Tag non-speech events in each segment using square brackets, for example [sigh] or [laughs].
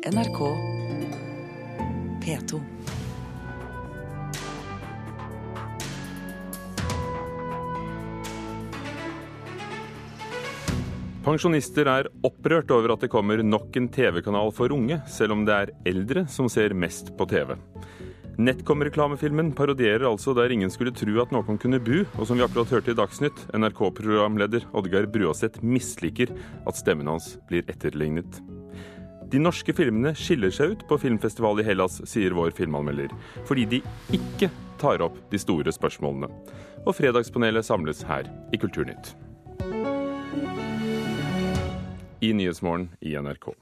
NRK P2. Pensjonister er opprørt over at det kommer nok en TV-kanal for unge, selv om det er eldre som ser mest på TV. Netcom-reklamefilmen parodierer altså der ingen skulle tro at noen kunne bu, og som vi akkurat hørte i Dagsnytt, NRK-programleder Oddgeir Bruaseth misliker at stemmen hans blir etterlignet. De norske filmene skiller seg ut på filmfestival i Hellas, sier vår filmanmelder, fordi de ikke tar opp de store spørsmålene. Og Fredagspanelet samles her i Kulturnytt. I Nyhetsmorgen i NRK.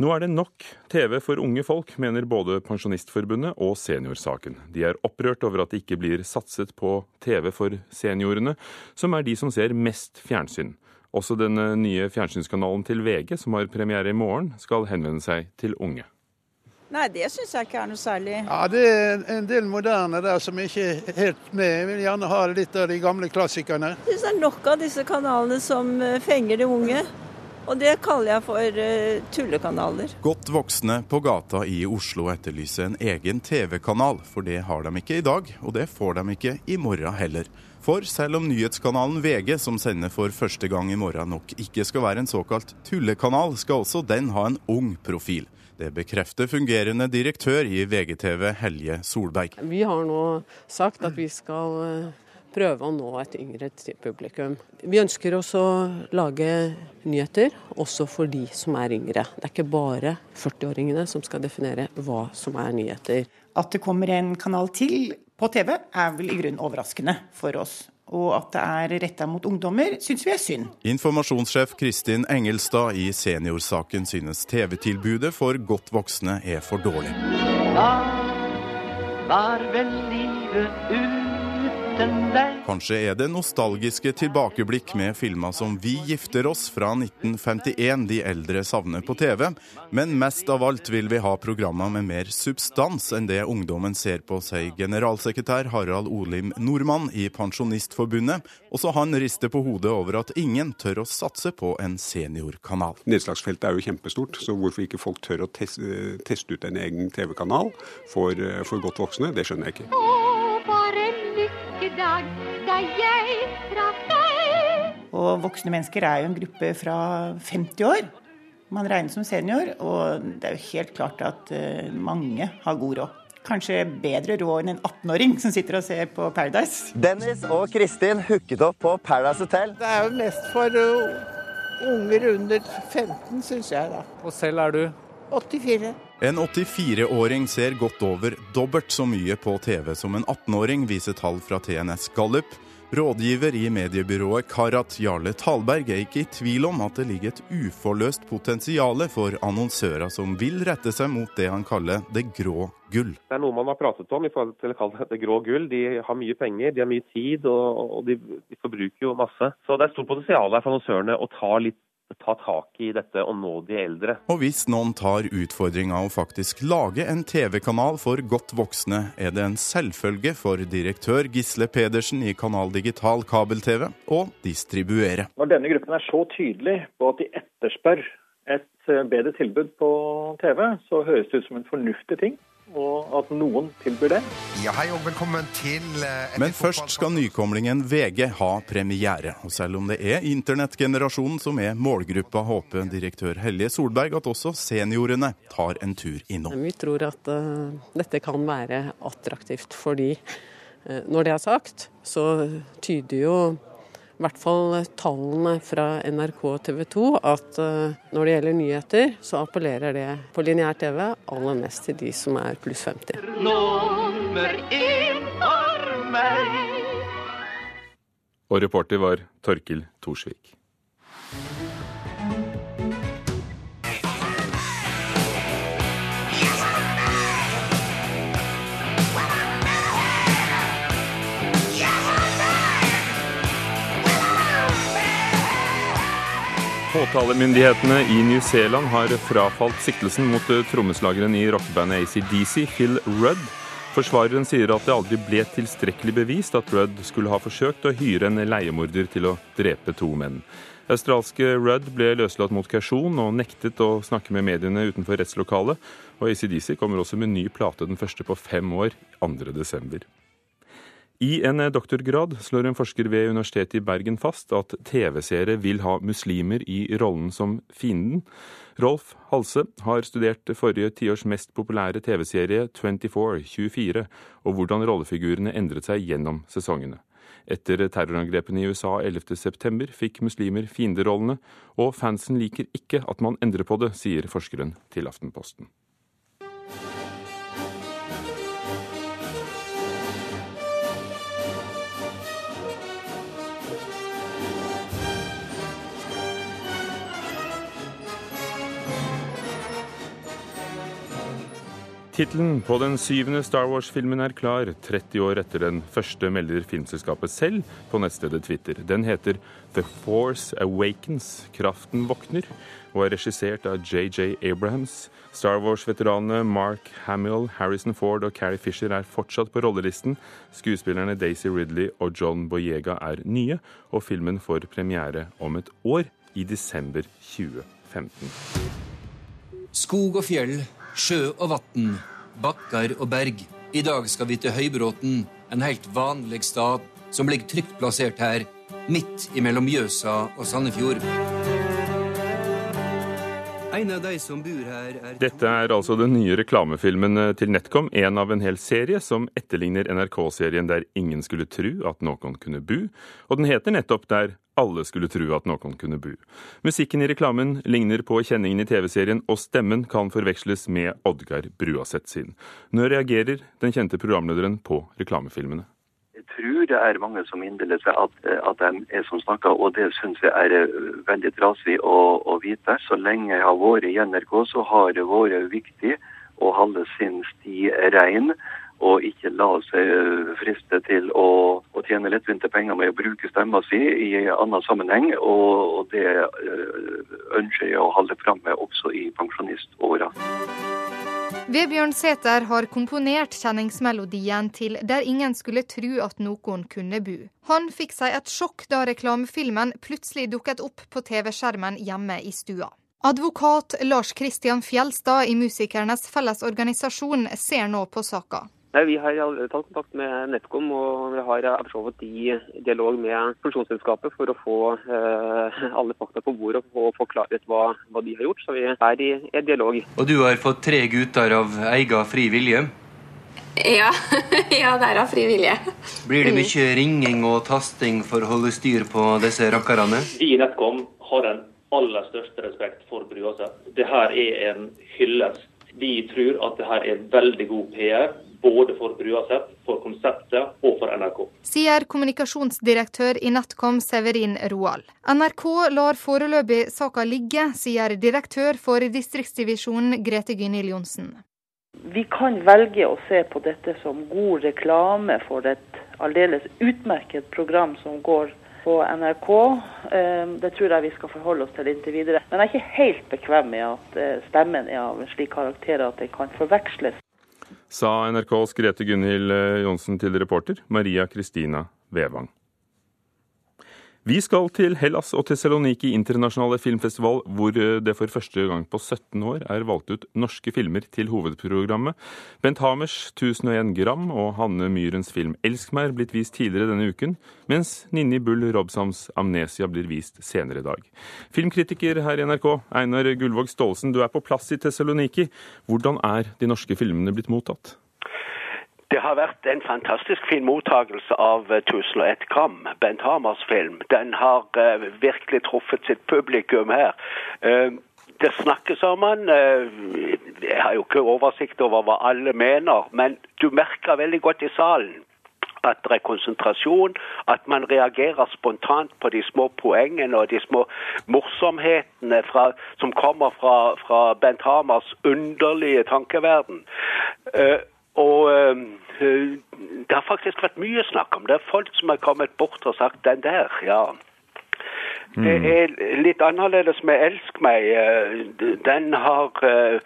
Nå er det nok TV for unge folk, mener både Pensjonistforbundet og Seniorsaken. De er opprørt over at det ikke blir satset på TV for seniorene, som er de som ser mest fjernsyn. Også den nye fjernsynskanalen til VG, som har premiere i morgen, skal henvende seg til unge. Nei, det syns jeg ikke er noe særlig. Ja, Det er en del moderne der som ikke er helt med. Jeg vil gjerne ha litt av de gamle klassikerne. Jeg syns det er nok av disse kanalene som eh, fenger de unge. Og det kaller jeg for uh, tullekanaler. Godt voksne på gata i Oslo etterlyser en egen TV-kanal, for det har de ikke i dag, og det får de ikke i morgen heller. For selv om nyhetskanalen VG, som sender for første gang i morgen, nok ikke skal være en såkalt tullekanal, skal også den ha en ung profil. Det bekrefter fungerende direktør i VGTV, Helje Solberg. Vi har nå sagt at vi skal prøve å nå et yngre publikum. Vi ønsker også å lage nyheter også for de som er yngre. Det er ikke bare 40-åringene som skal definere hva som er nyheter. At det kommer en kanal til på TV er vel i grunnen overraskende for oss. Og at det er retta mot ungdommer, syns vi er synd. Informasjonssjef Kristin Engelstad i Seniorsaken synes TV-tilbudet for godt voksne er for dårlig. Hva var vel livet ut Kanskje er det nostalgiske tilbakeblikk med filmer som Vi gifter oss fra 1951 de eldre savner på TV, men mest av alt vil vi ha programmer med mer substans enn det ungdommen ser på, sier generalsekretær Harald Olim Nordmann i Pensjonistforbundet. Også han rister på hodet over at ingen tør å satse på en seniorkanal. Nedslagsfeltet er jo kjempestort, så hvorfor ikke folk tør å teste, teste ut en egen TV-kanal for, for godt voksne, det skjønner jeg ikke dag da jeg traff deg. Og voksne mennesker er jo en gruppe fra 50 år. Man regnes som senior, og det er jo helt klart at uh, mange har god råd. Kanskje bedre råd enn en 18-åring som sitter og ser på Paradise. Dennis og Kristin hooket opp på Paradise Hotel. Det er jo mest for uh, unger under 15, syns jeg, da. Og selv er du? 84. En 84-åring ser godt over dobbelt så mye på TV som en 18-åring, viser tall fra TNS Gallup. Rådgiver i mediebyrået Karat Jarle Talberg er ikke i tvil om at det ligger et uforløst potensial for annonsører som vil rette seg mot det han kaller det grå gull. Det er noe man har pratet om i forhold til å kalle det grå gull. De har mye penger, de har mye tid og, de, forbruker jo masse. Så det er stort potensial for annonsørene å ta litt ta tak i dette og nå de eldre. Og hvis noen tar utfordringa å faktisk lage en TV-kanal for godt voksne, er det en selvfølge for direktør Gisle Pedersen i Kanal Digital kabel-TV å distribuere. Når denne gruppen er så tydelig på at de etterspør et eh, bedre tilbud på TV, så høres det ut som en fornuftig ting og at noen tilbyr det. Ja, hei og velkommen til eh, Men først skal nykomlingen VG ha premiere. Og selv om det er internettgenerasjonen som er målgruppa, håper direktør Hellige Solberg at også seniorene tar en tur innom. Vi tror at uh, dette kan være attraktivt fordi uh, når det er sagt, så tyder jo i hvert fall tallene fra NRK og TV 2 at uh, når det gjelder nyheter, så appellerer det på lineær TV aller mest til de som er pluss 50. Nummer én for meg. Og reporter var Torkil Thorsvik. Påtalemyndighetene i New Zealand har frafalt siktelsen mot eh, trommeslageren i rockebandet ACDC, Phil Rudd. Forsvareren sier at det aldri ble tilstrekkelig bevist at Rudd skulle ha forsøkt å hyre en leiemorder til å drepe to menn. Australske Rudd ble løslatt mot kausjon og nektet å snakke med mediene utenfor rettslokalet. Og ACDC kommer også med ny plate, den første på fem år, 2.12. I en doktorgrad slår en forsker ved Universitetet i Bergen fast at TV-seere vil ha muslimer i rollen som fienden. Rolf Halse har studert forrige tiårs mest populære TV-serie 24-24, og hvordan rollefigurene endret seg gjennom sesongene. Etter terrorangrepene i USA 11.9 fikk muslimer fienderollene, og fansen liker ikke at man endrer på det, sier forskeren til Aftenposten. Tittelen på den syvende Star Wars-filmen er klar, 30 år etter den første, melder filmselskapet selv på nettstedet Twitter. Den heter The Force Awakens, Kraften våkner, og er regissert av JJ Abrahams. Star Wars-veteranene Mark Hamill, Harrison Ford og Carrie Fisher er fortsatt på rollelisten. Skuespillerne Daisy Ridley og John Boyega er nye, og filmen får premiere om et år, i desember 2015. Skog og fjell Sjø og vann, bakker og berg. I dag skal vi til Høybråten, en helt vanlig stad som ligger trygt plassert her, midt imellom Mjøsa og Sandefjord. Er Dette er altså den nye reklamefilmen eh, til NetCom, en av en hel serie som etterligner NRK-serien Der ingen skulle tru at noen kunne bu, og den heter nettopp Der alle skulle tro at noen kunne bu. Musikken i reklamen ligner på kjenningen i TV-serien, og stemmen kan forveksles med Oddgar Bruaseth sin. Nå reagerer den kjente programlederen på reklamefilmene. Jeg tror det er mange som innbiller seg at, at de er som snakker, og det syns jeg er eh, veldig trasig å, å, vite. Så lenge jeg har vært i NRK, så har det vært viktig å holde sin sti rein og ikke la seg eh, friste til å, å tjene lettvinte penger med å bruke stemma si i en annen sammenheng. Og, og det eh, ønsker jeg å holde fram med også i pensjoniståra. Vebjørn Sæther har komponert kjenningsmelodien til 'Der ingen skulle tru at noen kunne bu'. Han fikk seg et sjokk da reklamefilmen plutselig dukket opp på TV-skjermen hjemme i stua. Advokat Lars Kristian Fjelstad i Musikernes Fellesorganisasjon ser nå på saka. Nei, Vi har tatt kontakt med NetCom og vi har for i dialog med produksjonsselskapet for å få eh, alle fakta på bordet og få klarhet hva, hva de har gjort. Så vi er i, i dialog. Og du har fått tre gutter av egen fri vilje? Ja, [laughs] ja, det er av fri vilje. Blir det mye ringing og tasting for å holde styr på disse rakkerne? Vi i NetCom har den aller største respekt for Bruaset. Dette er en hyllest. Vi tror at dette er veldig god PR både for Bruaset, for konseptet og for NRK. Sier kommunikasjonsdirektør i NetCom Severin Roald. NRK lar foreløpig saka ligge, sier direktør for distriktsdivisjonen Grete Gynil Johnsen. Vi kan velge å se på dette som god reklame for et aldeles utmerket program som går på NRK. Eh, det tror jeg vi skal forholde oss til inntil videre. Men jeg er ikke helt bekvem med at eh, stemmen er av en slik karakter at den kan forveksles sa NRKs Grete Gunhild eh, Johnsen til reporter Maria Kristina Vevang. Vi skal til Hellas og Tessaloniki internasjonale filmfestival, hvor eh, det for første gang på 17 år er valgt ut norske filmer til hovedprogrammet. Bent Hamers 1001 gram og Hanne Myrens film 'Elsk meg' blitt vist tidligere denne uken, mens Ninni Bull Robsams 'Amnesia' blir vist senere i dag. Filmkritiker her i NRK, Einar Gullvåg Staalesen, du er på plass i Tessaloniki. Hvordan er de norske filmene blitt mottatt? Det har vært en fantastisk fin mottakelse av 1001 eh, gram, Bent Hamers film. Den har uh, virkelig truffet sitt publikum her. Uh, det snakkes om den. Uh, jeg har jo ikke oversikt over hva alle mener, men du merker veldig godt i salen at det er konsentrasjon, at man reagerer spontant på de små poengene og de små morsomhetene fra, som kommer fra, fra Bent Hamers underlige tankeverden. Uh, og uh, det har faktisk vært mye snakk om det. er Folk som har kommet bort og sagt 'den der', ja. Mm. Det er litt annerledes med 'Elsk meg'. Den har uh,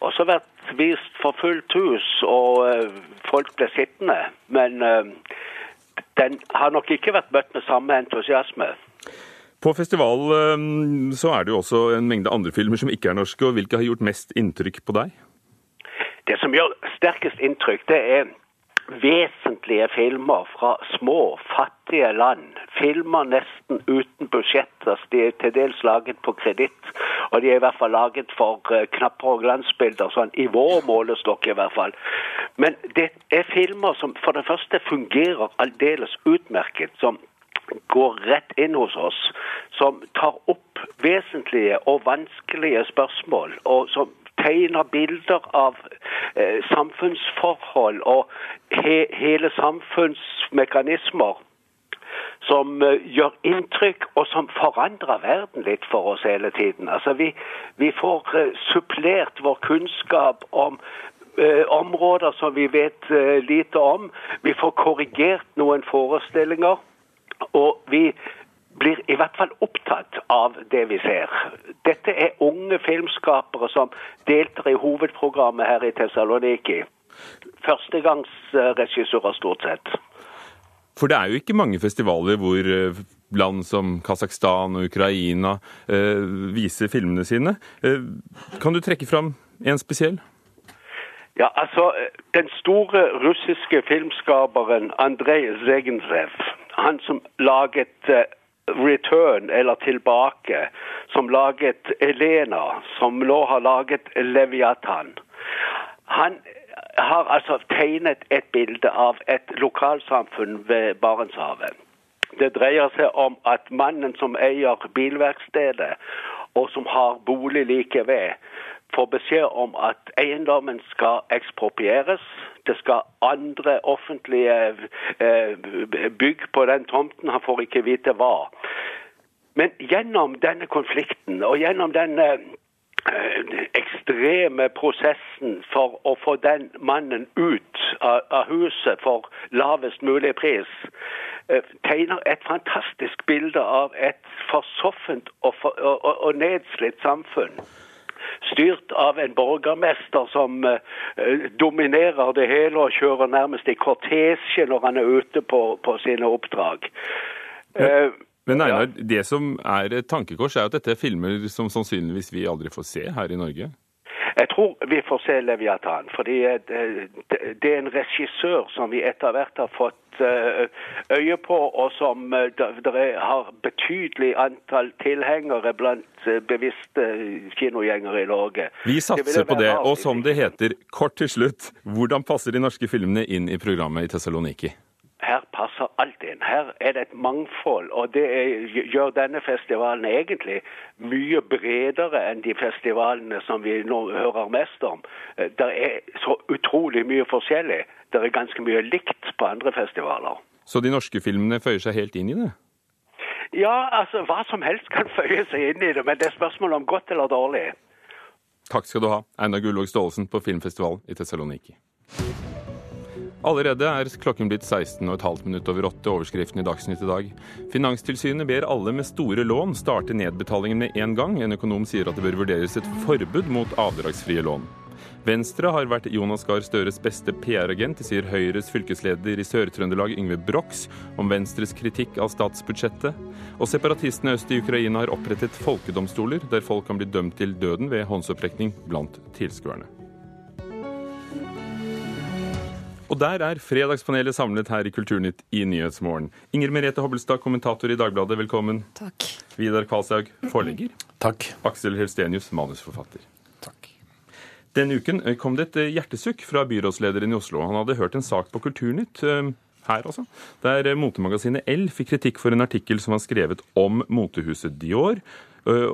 også vært vist for fullt hus, og uh, folk ble sittende. Men den har nok ikke vært møtt med samme entusiasme. På festival eh, så er det jo også en mengde andre filmer som ikke er norske. og Hvilke har gjort mest inntrykk på deg? Det som gjør sterkest inntrykk, det er vesentlige filmer fra små, fattige land. Filmer nesten uten budsjetter. De er til dels laget på kreditt. Og de er i hvert fall laget for uh, knapper og glansbilder, sånn i vår målestokk i hvert fall. Men det er filmer som for det første fungerer aldeles utmerket. som går rett inn hos oss, som tar opp vesentlige og vanskelige spørsmål, og som tegner bilder av eh, samfunnsforhold og he hele samfunnsmekanismer som uh, gjør inntrykk, og som forandrer verden litt for oss hele tiden. Altså, Vi, vi får uh, supplert vår kunnskap om eh, områder som vi vet lite om. Vi får korrigert noen forestillinger. Og vi blir i hvert fall opptatt av det vi ser. Dette er unge filmskapere som deltar i hovedprogrammet her i Tessaloniki. Førstegangsregissører, stort sett. For det er jo ikke mange festivaler hvor eh, land som Kasakhstan og Ukraina eh, viser filmene sine. Eh, kan du trekke fram en spesiell? Ja, altså, Den store russiske filmskaperen Andrej Zegentsev, han som laget uh, Return, eller Tilbake, som laget Elena, som nå har laget Leviathan. Han har altså tegnet et bilde av et lokalsamfunn ved Barentshavet. Det dreier seg om at mannen som eier bilverkstedet, og som har bolig like ved, får beskjed om at eiendommen skal eksproprieres. Det skal andre offentlige eh, bygg på den tomten. Han får ikke vite hva. Men gjennom denne konflikten og gjennom denne Eh, ekstreme prosessen for å få den mannen ut av, huset for lavest mulig pris, eh, tegner et fantastisk bilde av et forsoffent og, for, og, og nedslitt samfunn. Styrt av en borgermester som uh, dominerer det hele og kjører nærmest i kortesje når han er ute på, på sine oppdrag. Uh, men Einar, ja. det som er et tankekors, er at dette er filmer som sannsynligvis vi aldri får se her i Norge? Jeg tror vi får se Leviathan. fordi det er en regissør som vi etter hvert har fått eh, øye på, og som eh, har betydelig antall tilhengere blant eh, bevisste kinogjengere i Norge. Vi satser på det. Og som det heter, kort til slutt, hvordan passer de norske filmene inn i programmet i Tessaloniki? Her passer alt inn. Her er det et mangfold, og det er, gjør denne festivalen egentlig mye bredere enn de festivalene som vi nå hører mest om. Eh, det er så utrolig mye forskjellig. Det er ganske mye likt på andre festivaler. Så de norske filmene føyer seg helt inn i det? Ja, altså hva som helst kan føye seg inn i det, men det er spørsmål om godt eller dårlig. Takk skal du ha, Einar Gullvåg Staalesen på filmfestivalen i Tessaloniki. Allerede er klokken blitt 16,5 minutt over åtte. Overskriften i Dagsnytt i dag. Finanstilsynet ber alle med store lån starte nedbetalingen med en gang. En økonom sier at det bør vurderes et forbud mot avdragsfrie lån. Venstre har vært Jonas Gahr Støres beste PR-agent, sier Høyres fylkesleder i Sør-Trøndelag Yngve Brox om Venstres kritikk av statsbudsjettet. Og separatistene øst i Ukraina har opprettet folkedomstoler, der folk kan bli dømt til døden ved håndsopprekning blant tilskuerne. Og der er Fredagspanelet samlet her i Kulturnytt i Nyhetsmorgen. Inger Merete Hobbelstad, kommentator i Dagbladet, velkommen. Takk. Vidar Kvalshaug, forlegger. Takk. Aksel Helstenius, manusforfatter. Takk. Denne uken eh, kom det et eh, hjertesukk fra byrådslederen i Oslo. Han hadde hørt en sak på Kulturnytt eh, her altså, der motemagasinet L fikk kritikk for en artikkel som var skrevet om motehuset Dior,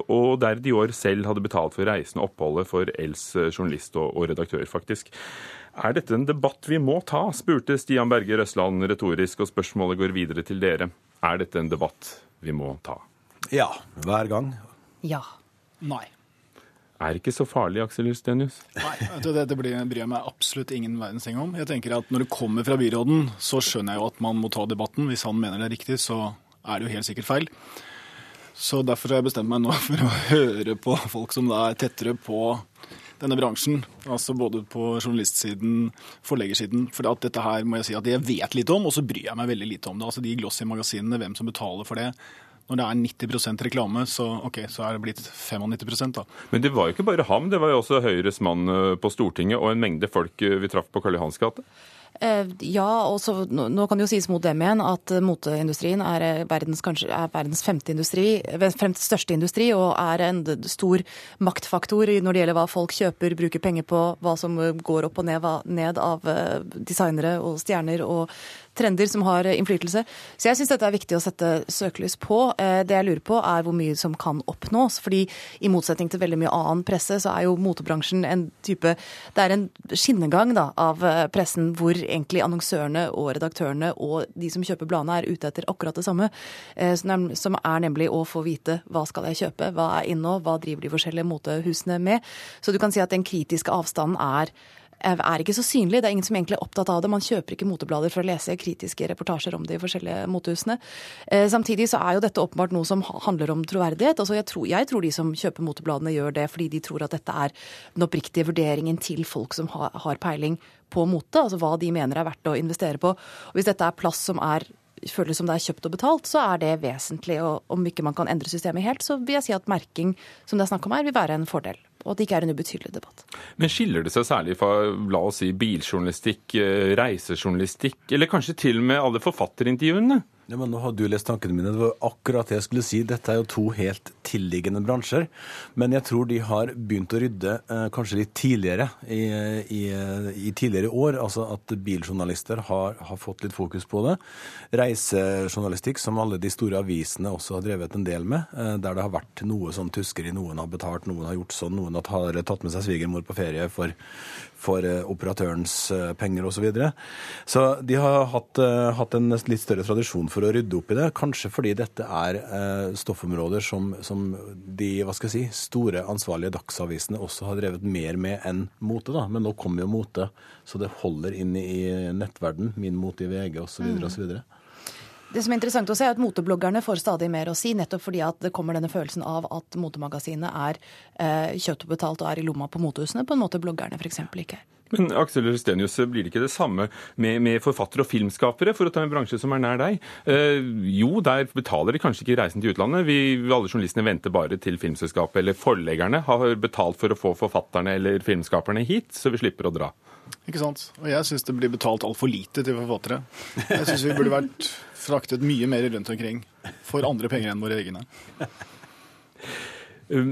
og der Dior selv hadde betalt for reisen og oppholdet for Ls journalist og, redaktør, faktisk. Er dette en debatt vi må ta, spurte Stian Berger Røsland retorisk, og spørsmålet går videre til dere. Er dette en debatt vi må ta? Ja. Hver gang. Ja. Nei. Er ikke så farlig, Aksel Justenius? Nei, det, det bryr jeg meg absolutt ingen verdens ting om. Jeg tenker at Når det kommer fra byråden, så skjønner jeg jo at man må ta debatten. Hvis han mener det er riktig, så er det jo helt sikkert feil. Så derfor har jeg bestemt meg nå [laughs] for å høre på folk som da er tettere på denne bransjen. Altså både på journalistsiden, forleggersiden. For at dette her må jeg si at jeg vet litt om, og så bryr jeg meg veldig lite om det. Altså de glossy-magasinene, hvem som betaler for det. Når det er 90% reklame, så, ok, så er det blitt 95 da. Men det var jo ikke bare ham, det var jo også Høyres mann eh, på Stortinget og en mengde folk eh, vi traff på Karl Johans gate. Eh, ja, og så nå kan det jo sies mot dem igjen at eh, moteindustrien er eh, verdens, kanskje, er verdens femte, industri, fremst største industri og er en stor maktfaktor når det gjelder hva folk kjøper, bruker penger på, hva som går opp og ned, ned av designere og stjerner og trender som har eh, innflytelse. Så jeg syns dette er viktig å sette søkelys på. Eh, Det jeg lurer på er hvor mye som kan oppnås. fordi i motsetning til veldig mye annen presse, så er jo motebransjen en type Det er en skinnegang da, av eh, pressen hvor egentlig annonsørene og redaktørene og de som kjøper bladene, er ute etter akkurat det samme. som er- nemlig å få vite hva skal jeg kjøpe, hva er inne hva driver de forskjellige motehusene med. Så du kan si at den kritiske avstanden er er ikke så synlig. Det er ingen som egentlig er opptatt av det. Man kjøper ikke moteblader for å lese kritiske reportasjer om de forskjellige motehusene. Eh, Samtidig så er jo dette åpenbart noe som handler om troverdighet. Altså jeg, tror, jeg tror de som kjøper motebladene gjør det fordi de tror at dette er den oppriktige vurderingen til folk som har, har peiling på mote, altså hva de mener er verdt å investere på. Og hvis dette er plass som er føles som det er kjøpt og betalt, så er det vesentlig. Og om ikke man kan endre systemet helt, så vil jeg si at merking, som det er snakk om her, vil være en fordel. Og at det ikke er en ubetydelig debatt. Men skiller det seg særlig fra la oss si, biljournalistikk, eh, reisejournalistikk, eller kanskje til og med alle forfatterintervjuene? Ja, men Nå har du lest tankene mine. Det var akkurat det jeg skulle si. Dette er jo to helt tilliggende bransjer. Men jeg tror de har begynt å rydde eh, kanskje litt tidligere i, i, i tidligere år. Altså at biljournalister har, har fått litt fokus på det. Reisejournalistikk, som alle de store avisene også har drevet en del med. Eh, der det har vært noe sånn tuskeri. Noen har betalt, noen har gjort sånn, noen har tatt med seg svigermor på ferie for, for eh, operatørens eh, penger osv. Så, videre. så de har hatt, eh, hatt en litt større tradisjon for å rydde opp i det. Kanskje fordi dette er stoffområder som, som de hva skal jeg si, store ansvarlige dagsavisene også har drevet mer med enn mote. da. Men nå kommer jo mote, så det holder inn i nettverden. Min mote i VG osv. Osv. Det som er interessant å se, er at motebloggerne får stadig mer å si, nettopp fordi at det kommer denne følelsen av at motemagasinet er eh, kjøpt og betalt og er i lomma på motehusene, på en måte bloggerne f.eks. ikke er. Men Aksel Stenius, blir det ikke det samme med, med forfattere og filmskapere, for å ta en bransje som er nær deg? Eh, jo, der betaler de kanskje ikke reisen til utlandet. Vi, alle journalistene venter bare til filmselskapet eller forleggerne har betalt for å få forfatterne eller filmskaperne hit, så vi slipper å dra. Ikke sant? Og jeg syns det blir betalt altfor lite til forfattere. Jeg syns vi burde vært fraktet mye mer rundt omkring for andre penger enn våre egne. [laughs] Um,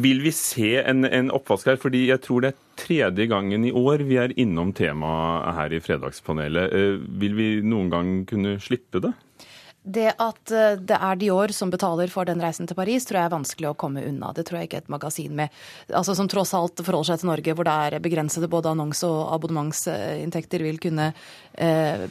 Vil vi se en, en oppvask her? Fordi jeg tror det er tredje gangen i år vi er innom temaet her i Fredagspanelet. Eh, Vil vi noen gang kunne slippe det? Det at eh, det er Dior som betaler for den reisen til Paris, tror jeg er vanskelig å komme unna. Det tror jeg ikke et magasin med, altså som tross alt forholder seg til Norge, hvor det er begrensede både annonse- og abonnementsinntekter, vil kunne eh,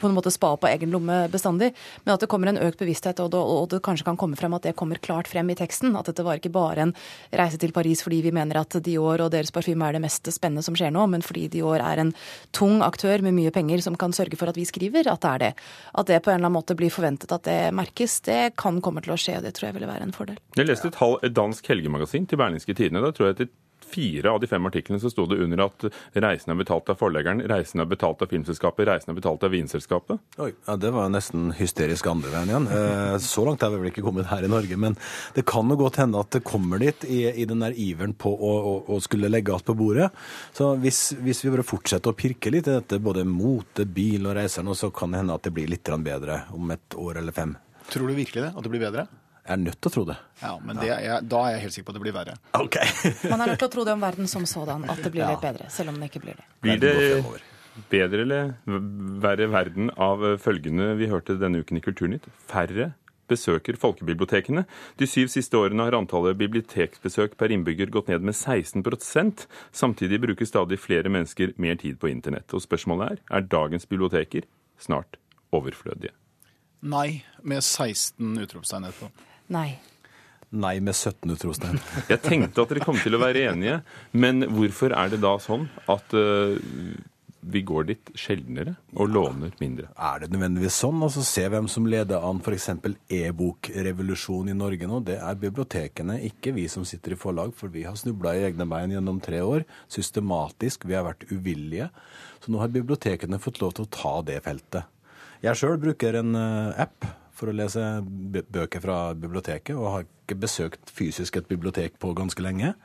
på en måte spa på egen lomme bestandig. Men at det kommer en økt bevissthet, og det, og det kanskje kan komme frem at det kommer klart frem i teksten. At dette var ikke bare en reise til Paris fordi vi mener at Dior og deres parfyme er det mest spennende som skjer nå, men fordi Dior er en tung aktør med mye penger som kan sørge for at vi skriver at det er det. At det på en eller annen måte blir forventet at det merkes, det kan komme til å skje, og det tror jeg ville være en fordel. Jeg leste et, dansk helgemagasin til Berlingske Tidende. Da tror jeg etter fire av de fem artiklene så sto det under at reisen er betalt av forleggeren, reisen er betalt av filmselskapet, reisen er betalt av vinselskapet. Oi, ja, Det var nesten hysterisk andre veien igjen. Eh, Så langt er vi vel ikke kommet her i Norge, men det kan jo godt hende at det kommer dit i, i den der iveren på å, å, å skulle legge alt på bordet. Så hvis, hvis vi bare fortsetter å pirke litt i dette, både mote, bil og reiser nå, så kan det hende at det blir litt bedre om et år eller fem. Tror du virkelig det? At det blir bedre? Jeg er nødt til å tro det. Ja, men det er, da er jeg helt sikker på at det blir verre. Ok. [laughs] Man er nødt til å tro det om verden som sådan, at det blir litt bedre, selv om det ikke blir det. Blir det bedre eller verre verden av følgende vi hørte denne uken i Kulturnytt? Færre besøker folkebibliotekene. De syv siste årene har antallet biblioteksbesøk per innbygger gått ned med 16% Samtidig bruker stadig flere mennesker mer tid på internett. Og spørsmålet er er dagens biblioteker snart overflødige. Nei, med 16 utropstegn etterpå. Nei. Nei med 17 utropstegn. [laughs] Jeg tenkte at dere kom til å være enige, men hvorfor er det da sånn at uh, vi går dit sjeldnere og låner mindre? Er det nødvendigvis sånn? Altså Se hvem som leder an f.eks. e-bokrevolusjon i Norge nå. Det er bibliotekene, ikke vi som sitter i forlag, for vi har snubla i egne bein gjennom tre år. Systematisk. Vi har vært uvillige. Så nå har bibliotekene fått lov til å ta det feltet. Jeg sjøl bruker en uh, app for å lese bøker fra biblioteket, og har ikke besøkt fysisk et bibliotek på ganske lenge.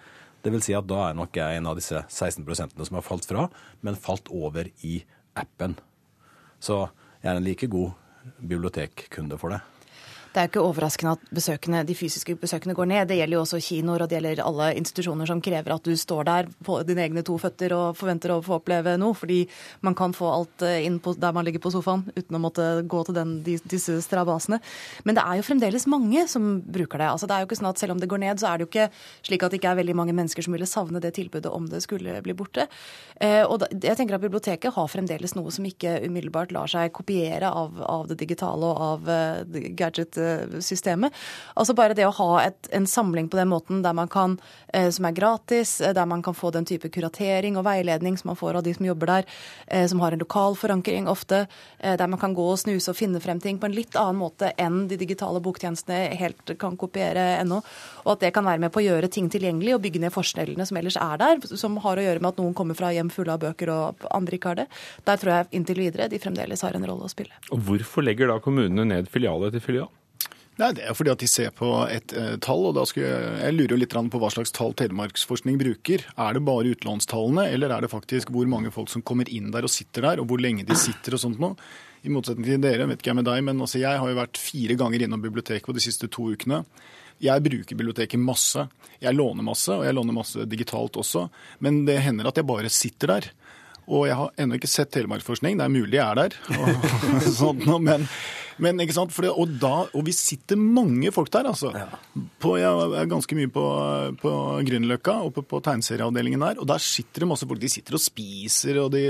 Det vil si at da er nok jeg en av disse 16% som har falt fra, men falt over i appen. Så jeg er en like god bibliotekkunde for det. Det er jo ikke overraskende at besøkene, de fysiske besøkene går ned. Det gjelder jo også kinoer og det gjelder alle institusjoner som krever at du står der på dine egne to føtter og forventer å få oppleve noe. Fordi man kan få alt eh, inn på, der man ligger på sofaen uten å måtte gå til den, disse strabasene. Men det er jo fremdeles mange som bruker det. Altså, det er jo ikke sånn at Selv om det går ned, så er det jo ikke slik at det ikke er veldig mange mennesker som ville savne det tilbudet om det skulle bli borte. Eh, og jeg tenker at Biblioteket har fremdeles noe som ikke umiddelbart lar seg kopiere av, av det digitale og av uh, gadget systemet. Altså bare det å ha et, en samling på den måten der man kan, eh, som er gratis, eh, der man kan få den type kuratering og veiledning som man får av de som jobber der, eh, som har en lokal forankring ofte, der man kan gå og snuse og finne frem ting på en litt annen måte enn de digitale boktjenestene helt kan kopiere ennå. Og at det kan være med på å gjøre ting tilgjengelig og bygge ned forskjellene som ellers er der, som har å gjøre med at noen kommer fra hjem fulle av bøker og andre ikke har det. Der tror jeg inntil videre de fremdeles har en rolle å spille. Og Hvorfor legger da kommunene ned filial etter filial? Nei, Det er fordi at de ser på et eh, tall, og da skal jeg, jeg lurer jo litt på hva slags tall Telemarksforskning bruker. Er det bare utlånstallene, eller er det faktisk hvor mange folk som kommer inn der og sitter der, og hvor lenge de sitter og sånt noe? I motsetning til dere, vet ikke jeg med deg, men altså jeg har jo vært fire ganger innom biblioteket på de siste to ukene. Jeg bruker biblioteket masse. Jeg låner masse, og jeg låner masse digitalt også. Men det hender at jeg bare sitter der. Og jeg har ennå ikke sett Telemarksforskning. Det er mulig jeg er der. Og, [laughs] sånt, men men, ikke sant? Det, og, da, og, vi sitter mange folk der, altså. Ja. På, jeg er ganske mye på, på Grünerløkka, oppe på tegneserieavdelingen der. Og der sitter det masse folk. De sitter og spiser, og de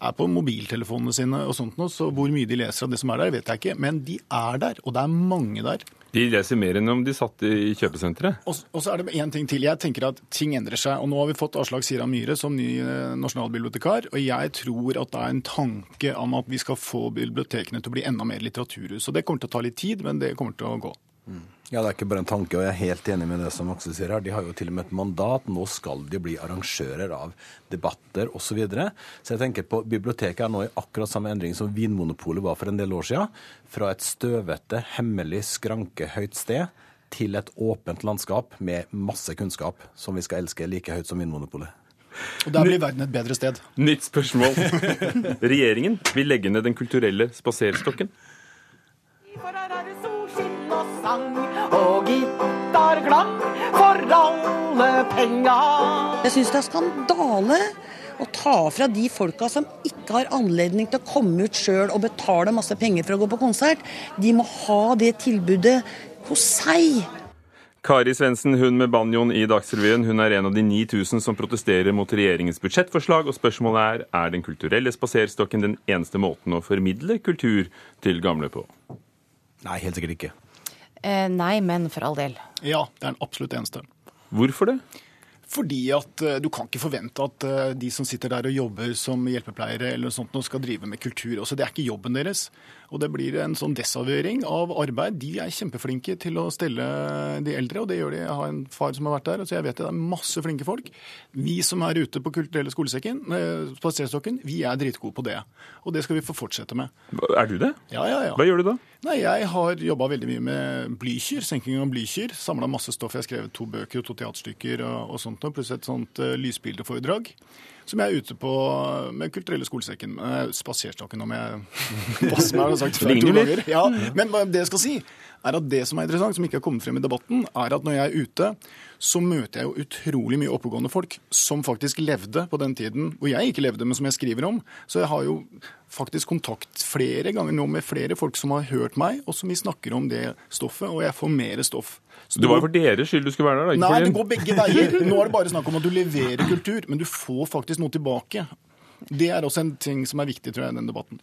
er på mobiltelefonene sine og sånt noe. Så hvor mye de leser av det som er der, vet jeg ikke. Men de er der, og det er mange der. De leser mer enn om de satt i kjøpesenteret. Og, og, så er det én ting til. Jeg tenker at ting endrer seg. Og nå har vi fått Aslak Sira Myhre som ny eh, nasjonalbibliotekar. Og jeg tror at det er en tanke om at vi skal få bibliotekene til å bli enda mer litteraturhus. Og det kommer til å ta litt tid, men det kommer til å gå. Mm. Ja, Det er ikke bare en tanke, og jeg er helt enig med det som Aksel sier her. De har jo til og med et mandat. Nå skal de bli arrangører av debatter osv. Så, videre. så jeg tenker på biblioteket er nå i akkurat samme endring som Vinmonopolet var for en del år siden. Fra et støvete, hemmelig, skrankehøyt sted til et åpent landskap med masse kunnskap, som vi skal elske like høyt som Vinmonopolet. Og Der blir verden et bedre sted. Nytt spørsmål. [laughs] Regjeringen vil legge ned Den kulturelle spaserstokken. Og gitarklang for alle penga. Jeg syns det er skandale å ta fra de folka som ikke har anledning til å komme ut sjøl og betale masse penger for å gå på konsert. De må ha det tilbudet hos seg. Kari Svendsen, hun med banjoen i Dagsrevyen, hun er en av de 9000 som protesterer mot regjeringens budsjettforslag. Og spørsmålet er er Den kulturelle spaserstokken den eneste måten å formidle kultur til gamle på? Nei, helt sikkert ikke. Eh, nei, men for all del. Ja, det er den absolutt eneste. Hvorfor det? Fordi at uh, du kan ikke forvente at uh, de som sitter der og jobber som hjelpepleiere eller noe sånt, nå skal drive med kultur. Også, det er ikke jobben deres. Og det blir en sånn desavgjøring av arbeid. De er kjempeflinke til å stelle de eldre, og det gjør de. Jeg har en far som har vært der, så jeg vet det er masse flinke folk. Vi som er ute på Kulturelle skolesekken, eh, spaserstokken, vi er dritgode på det. Og det skal vi få fortsette med. Er du det? Ja, ja, ja. Hva gjør du da? Nei, Jeg har jobba veldig mye med blykyr, senking av blykyr. Samla masse stoff. Jeg har skrevet to bøker og to teaterstykker og, og sånt, pluss et sånt uh, lysbildeforedrag som jeg er ute på med Kulturelle skolesekken. Spaserstokken, om jeg passer meg, har sagt før to ganger. Ja, men det jeg skal si, er at det som er interessant, som ikke har kommet frem i debatten, er at når jeg er ute, så møter jeg jo utrolig mye oppegående folk som faktisk levde på den tiden hvor jeg ikke levde, men som jeg skriver om. Så jeg har jo faktisk kontakt flere ganger nå med flere folk som har hørt meg, og som vi snakker om det stoffet, og jeg får mer stoff. Så det var for deres skyld du skulle være der? da? Nei, det går begge veier. Nå er det bare snakk om at du leverer kultur, men du får faktisk noe tilbake. Det er også en ting som er viktig, tror jeg, i den debatten.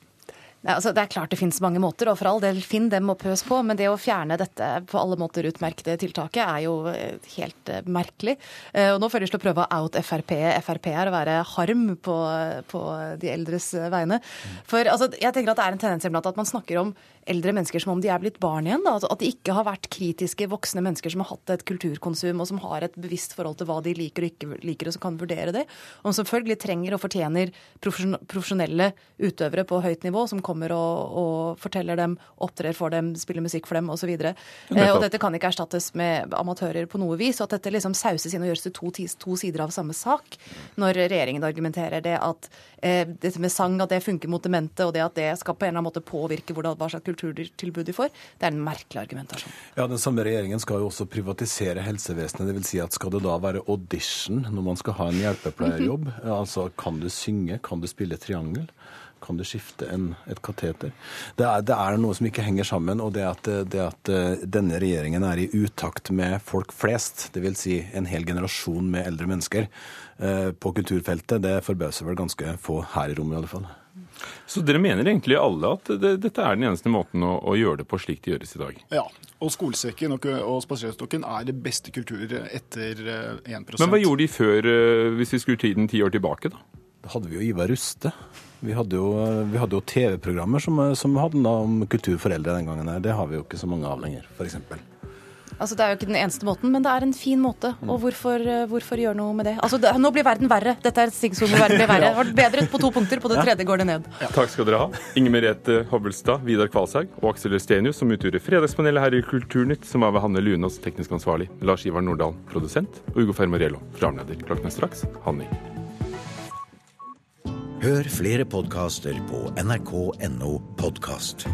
Nei, altså, det er klart det finnes mange måter, og for all del, finn dem og pøs på. Men det å fjerne dette på alle måter utmerkede tiltaket er jo eh, helt uh, merkelig. Uh, og nå får de til å prøve å out Frp. Frp er å være harm på, på de eldres vegne. For altså, jeg tenker at det er en tendens iblant at man snakker om eldre mennesker som om de er blitt barn igjen. Da. Altså, at de ikke har vært kritiske voksne mennesker som har hatt et kulturkonsum, og som har et bevisst forhold til hva de liker og ikke liker, og som kan vurdere det. Og som selvfølgelig trenger og fortjener profesjonelle utøvere på høyt nivå, som kommer og, og forteller dem, opptrer for dem, spiller musikk for dem osv. Eh, Nettopp. og dette kan ikke erstattes med amatører på noe vis. Og at dette liksom sauses inn og gjøres til to, to sider av samme sak. Når regjeringen argumenterer det at eh, dette med sang, at det funker mot demente, og det at det skal på en eller annen måte påvirke hvordan, hva slags kulturtilbud de får, det er en merkelig argumentasjon. Ja, Den samme regjeringen skal jo også privatisere helsevesenet. Det vil si at skal det da være audition når man skal ha en hjelpepleierjobb? Altså kan du synge, kan du spille triangel? Kan du skifte en, et kateter? Det er, det er noe som ikke henger sammen. Og det at, det at eh, denne regjeringen er i utakt med folk flest, dvs. Si en hel generasjon med eldre mennesker eh, på kulturfeltet, det forbauser vel ganske få her i rommet i alle fall. Så dere mener egentlig alle at det, dette er den eneste måten å, å gjøre det på slik det gjøres i dag? Ja. Og skolesekken og, og spaserstokken er det beste kulturet etter eh, 1 Men hva gjorde de før, eh, hvis vi skulle tiden ti år tilbake, da? Da hadde vi jo Ivar Ruste. Vi hadde jo, jo TV-programmer som, som handla om kulturforeldre den gangen. her. Det har vi jo ikke så mange av lenger, f.eks. Altså, Det er jo ikke den eneste måten, men det er en fin måte. Og hvorfor, eh, hvorfor gjøre noe med det? Altså, det, Nå blir verden verre. Dette er et sting som verden blir verre. [laughs] Det har vært bedre på to punkter, på det tredje går det ned. Takk skal dere ha. Inger Merete Hobbelstad, Vidar Kvalshaug og Aksel Østenius, som utgjorde Fredagspanelet her i Kulturnytt, som er ved Hanne Lunås, teknisk ansvarlig, Lars Ivar Nordahl, produsent, og Ugo Fermarello, programleder. Klokken er straks halv ni. Hør flere podkaster på nrk.no podkast.